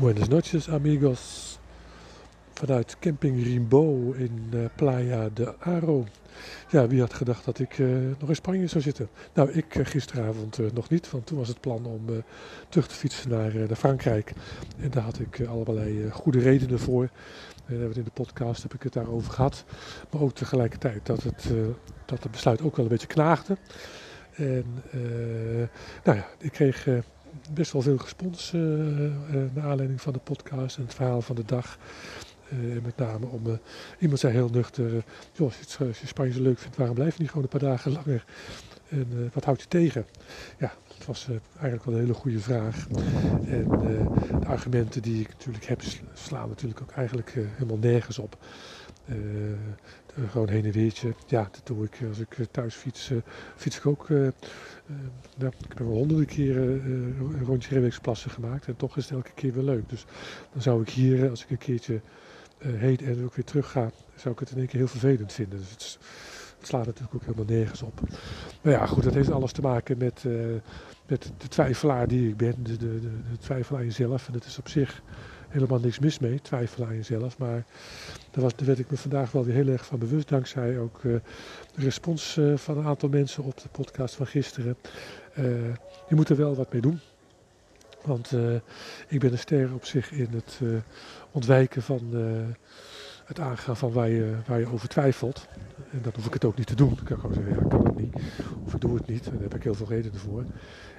Buenas noches amigos. Vanuit camping Rimbaud in uh, Playa de Aro. Ja, wie had gedacht dat ik uh, nog in Spanje zou zitten? Nou, ik uh, gisteravond nog niet, want toen was het plan om terug te fietsen naar, naar Frankrijk. En daar had ik allerlei goede redenen voor. En in de podcast heb ik het daarover gehad. Maar ook tegelijkertijd dat het, dat het besluit ook wel een beetje knaagde. En nou ja, ik kreeg best wel veel respons uh, naar aanleiding van de podcast en het verhaal van de dag. Uh, met name om, iemand zei heel nuchter, joh, als je, als je Spanje zo leuk vindt, waarom blijf je niet gewoon een paar dagen langer? En wat houdt je tegen? Ja, dat was eigenlijk wel een hele goede vraag. En de argumenten die ik natuurlijk heb, slaan natuurlijk ook eigenlijk helemaal nergens op. Uh, gewoon heen en weertje. Ja, dat doe ik als ik thuis fiets. fiets ik ook. Nou, ik heb honderden keren rondje plassen gemaakt. En toch is het elke keer weer leuk. Dus dan zou ik hier, als ik een keertje heen en ook weer terug ga, zou ik het in één keer heel vervelend vinden. Dus het, het slaat natuurlijk ook helemaal nergens op. Maar ja, goed, dat heeft alles te maken met, met de twijfelaar die ik ben. De, de, de, de twijfelaar jezelf. En dat is op zich helemaal niks mis mee, twijfel aan jezelf. Maar daar, was, daar werd ik me vandaag wel weer heel erg van bewust, dankzij ook uh, de respons uh, van een aantal mensen op de podcast van gisteren. Uh, je moet er wel wat mee doen. Want ik ben een ster op zich in het ontwijken van het aangaan van waar je, waar je over twijfelt. En dan hoef ik het ook niet te doen. Ik kan gewoon zeggen, ja, ik kan het niet. Of ik doe het niet. En daar heb ik heel veel redenen voor.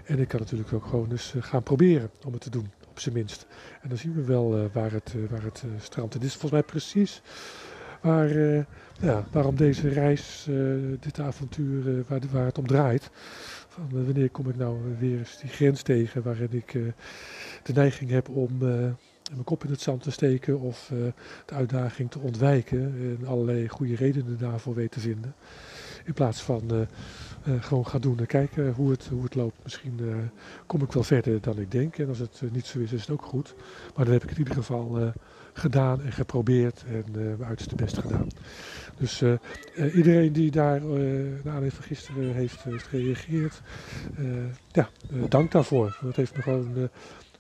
En ik kan natuurlijk ook gewoon eens gaan proberen om het te doen op minst. En dan zien we wel uh, waar het, uh, waar het uh, strandt. dit is volgens mij precies waar, ja, waarom deze reis, dit avontuur, waar, waar het om draait. Van, wanneer kom ik nou weer eens die grens tegen waarin ik de neiging heb om mijn kop in het zand te steken of de uitdaging te ontwijken en allerlei goede redenen daarvoor weten te vinden. In plaats van uh, uh, gewoon gaan doen en kijken hoe het, hoe het loopt. Misschien uh, kom ik wel verder dan ik denk. En als het niet zo is, is het ook goed. Maar dan heb ik het in ieder geval gedaan en geprobeerd en mijn uiterste best gedaan. Dus iedereen die daar naar aanleiding van gisteren heeft, heeft gereageerd, ja, dank daarvoor. Het heeft me gewoon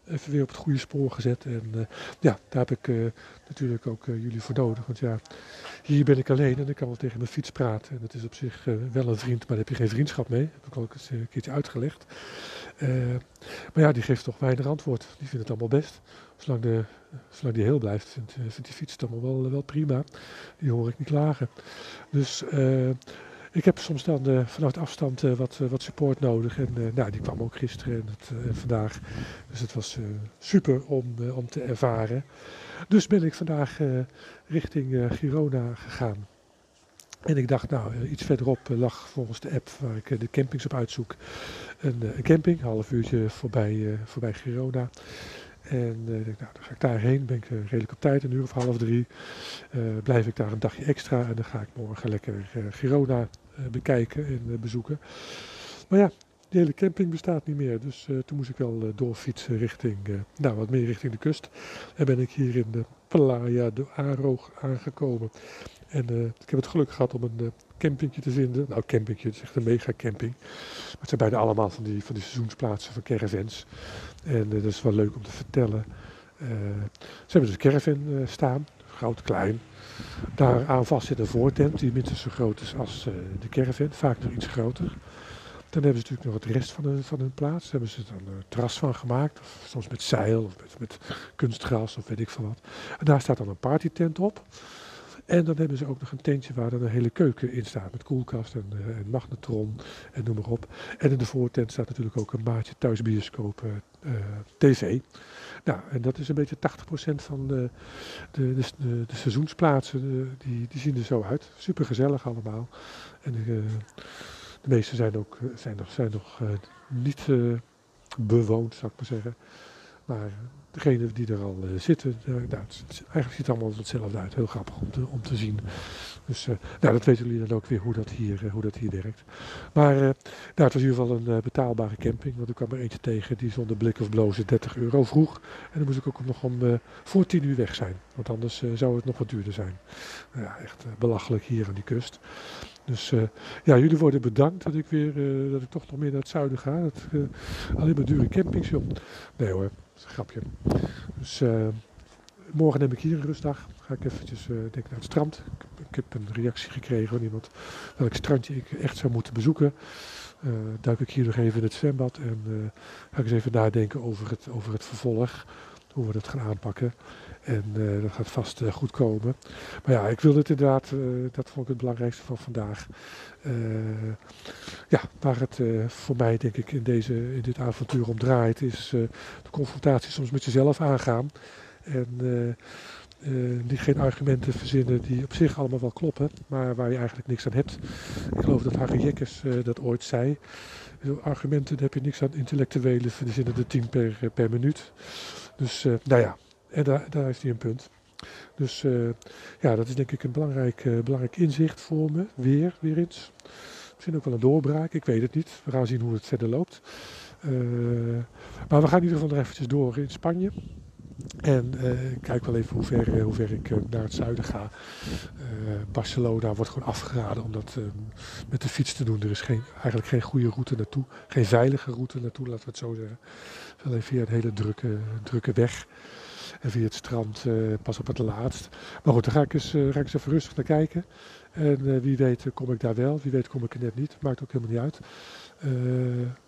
even weer op het goede spoor gezet. En uh, ja, daar heb ik uh, natuurlijk ook uh, jullie voor nodig. Want ja, hier ben ik alleen en ik kan wel tegen mijn fiets praten. En dat is op zich wel een vriend, maar daar heb je geen vriendschap mee. Dat heb ik ook eens een keertje uitgelegd. maar ja, die geeft toch weinig antwoord. Die vindt het allemaal best. Zolang, de, zolang die heel blijft, vindt, vindt die fiets het allemaal wel, wel prima. Die hoor ik niet klagen. Dus ik heb soms dan uh, vanuit afstand uh, wat, uh, wat support nodig. En nou, die kwam ook gisteren en, het, vandaag. Dus het was super om, om te ervaren. Dus ben ik vandaag richting Girona gegaan. En ik dacht, nou, iets verderop lag volgens de app waar ik de campings op uitzoek een, een camping, een half uurtje voorbij, voorbij Girona. En uh, nou, dan ga ik daarheen, ben ik uh, redelijk op tijd, een uur of half drie. Uh, blijf ik daar een dagje extra en dan ga ik morgen lekker Girona bekijken en bezoeken. Maar ja, de hele camping bestaat niet meer. Dus toen moest ik wel doorfietsen richting, nou wat meer richting de kust. En ben ik hier in de Playa de Aro aangekomen. En ik heb het geluk gehad om een campingje te vinden. Nou, campingje, het is echt een mega camping. Maar het zijn bijna allemaal van die, van die seizoensplaatsen van caravans. En dat is wel leuk om te vertellen. ze hebben dus een caravan staan, groot, klein. Daar aan vast zit een voortent die minstens zo groot is als de caravan, vaak nog iets groter. Dan hebben ze natuurlijk nog het rest van hun, van hun plaats. Daar hebben ze dan een terras van gemaakt, of soms met zeil of met, met kunstgras of weet ik veel wat. En daar staat dan een partytent op. En dan hebben ze ook nog een tentje waar dan een hele keuken in staat. Met koelkast en, uh, en magnetron en noem maar op. En in de voortent staat natuurlijk ook een maatje thuisbioscoop uh, tv. Nou, en dat is een beetje 80% van de, de, de, de seizoensplaatsen. die, die zien er zo uit. Super gezellig allemaal. En de meeste zijn, ook, zijn nog, zijn nog niet bewoond, zou ik maar zeggen. Maar degene die er al zitten, eigenlijk ziet het allemaal hetzelfde uit. Heel grappig om te, om te zien. Dus uh, nou, dat weten jullie dan ook weer hoe dat hier, hoe dat hier werkt. Maar nou, het was in ieder geval een betaalbare camping. Want ik kwam er eentje tegen die zonder blik of blozen 30 euro vroeg. En dan moest ik ook nog om voor 10 uur weg zijn. Want anders zou het nog wat duurder zijn. Nou, ja, echt belachelijk hier aan die kust. Dus ja, jullie worden bedankt dat ik weer, dat ik toch nog meer naar het zuiden ga. Dat, alleen maar dure campings, joh. Nee hoor, dat is een grapje. Dus morgen neem ik hier een rustdag. Ga ik eventjes denk naar het strand. Ik, heb een reactie gekregen van iemand welk strandje ik echt zou moeten bezoeken. duik ik hier nog even in het zwembad en ga ik eens even nadenken over het, over het vervolg. Hoe we dat gaan aanpakken. En uh, dat gaat vast goed komen. Maar ja, ik wilde het inderdaad, dat vond ik het belangrijkste van vandaag. ja, waar het voor mij denk ik in, deze, in dit avontuur om draait, is de confrontatie soms met jezelf aangaan. En niet geen argumenten verzinnen die op zich allemaal wel kloppen, maar waar je eigenlijk niks aan hebt. Ik geloof dat Harry Jekkes dat ooit zei. Argumenten, heb je niks aan. Intellectuele verzinnen de tien per, per minuut. Dus nou ja, en daar, daar heeft hij een punt. Dus ja, dat is denk ik een belangrijk, belangrijk inzicht voor me. Weer, weer eens. Misschien ook wel een doorbraak, ik weet het niet. We gaan zien hoe het verder loopt. Maar we gaan in ieder geval nog eventjes door in Spanje. En ik kijk wel even hoe ver, hoe ver ik naar het zuiden ga. Barcelona wordt gewoon afgeraden om dat met de fiets te doen. Er is geen, eigenlijk geen goede route naartoe. Geen veilige route naartoe, laten we het zo zeggen. Alleen via een hele drukke, drukke weg. En via het strand pas op het laatst. Maar goed, daar ga ik eens, ga ik even rustig naar kijken. En wie weet kom ik daar wel, wie weet kom ik er net niet. Maakt ook helemaal niet uit.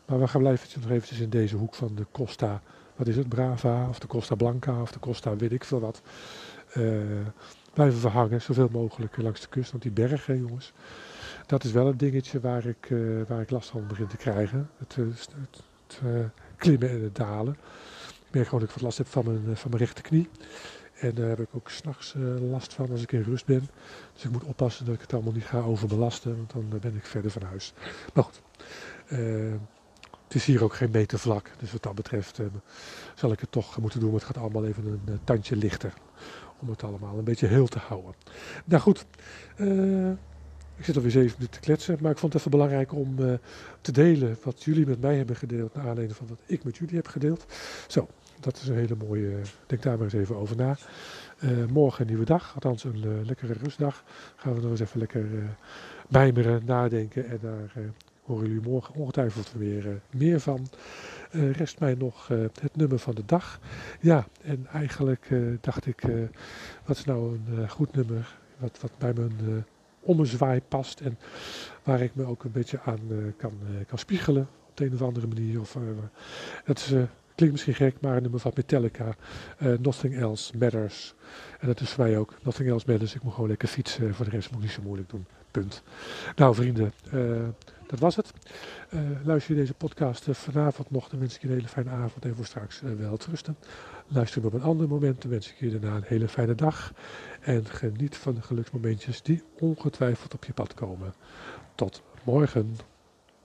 maar we gaan blijven nog eventjes in deze hoek van de Costa, wat is het, Brava of de Costa Blanca of de Costa weet ik veel wat. blijven we hangen, zoveel mogelijk langs de kust. Want die bergen, jongens, dat is wel een dingetje waar ik, waar ik last van begin te krijgen. Het, het, het klimmen en het dalen. Ik merk gewoon dat ik wat last heb van mijn, eh, van mijn rechterknie. En daar heb ik ook s'nachts uh, last van als ik in rust ben. Dus ik moet oppassen dat ik het allemaal niet ga overbelasten, want dan uh, ben ik verder van huis. Maar goed, uh, het is hier ook geen meter vlak. Dus wat dat betreft zal ik het toch moeten doen. Maar het gaat allemaal even een tandje lichter. Om het allemaal een beetje heel te houden. Nou goed, ik zit alweer zeven minuten te kletsen, maar ik vond het even belangrijk om te delen wat jullie met mij hebben gedeeld, naar aanleiding van wat ik met jullie heb gedeeld. Zo, dat is een hele mooie, denk daar maar eens even over na. Morgen een nieuwe dag, althans een lekkere rustdag. Gaan we nog eens even lekker mijmeren, nadenken en daar horen jullie morgen ongetwijfeld weer meer van. rest mij nog het nummer van de dag. Ja, en eigenlijk dacht ik, wat is nou een goed nummer wat, wat bij mijn ommezwaai past. En waar ik me ook een beetje aan kan, kan spiegelen op de een of andere manier. Of, is, klinkt misschien gek, maar een nummer van Metallica. Nothing Else Matters. En dat is voor mij ook Nothing Else Matters. Ik moet gewoon lekker fietsen. Voor de rest moet ik niet zo moeilijk doen. Punt. Nou vrienden, dat was het. luister je deze podcast vanavond nog, dan wens ik je een hele fijne avond en voor straks wel te rusten. Luister op een ander moment, dan wens ik je daarna een hele fijne dag. En geniet van de geluksmomentjes die ongetwijfeld op je pad komen. Tot morgen.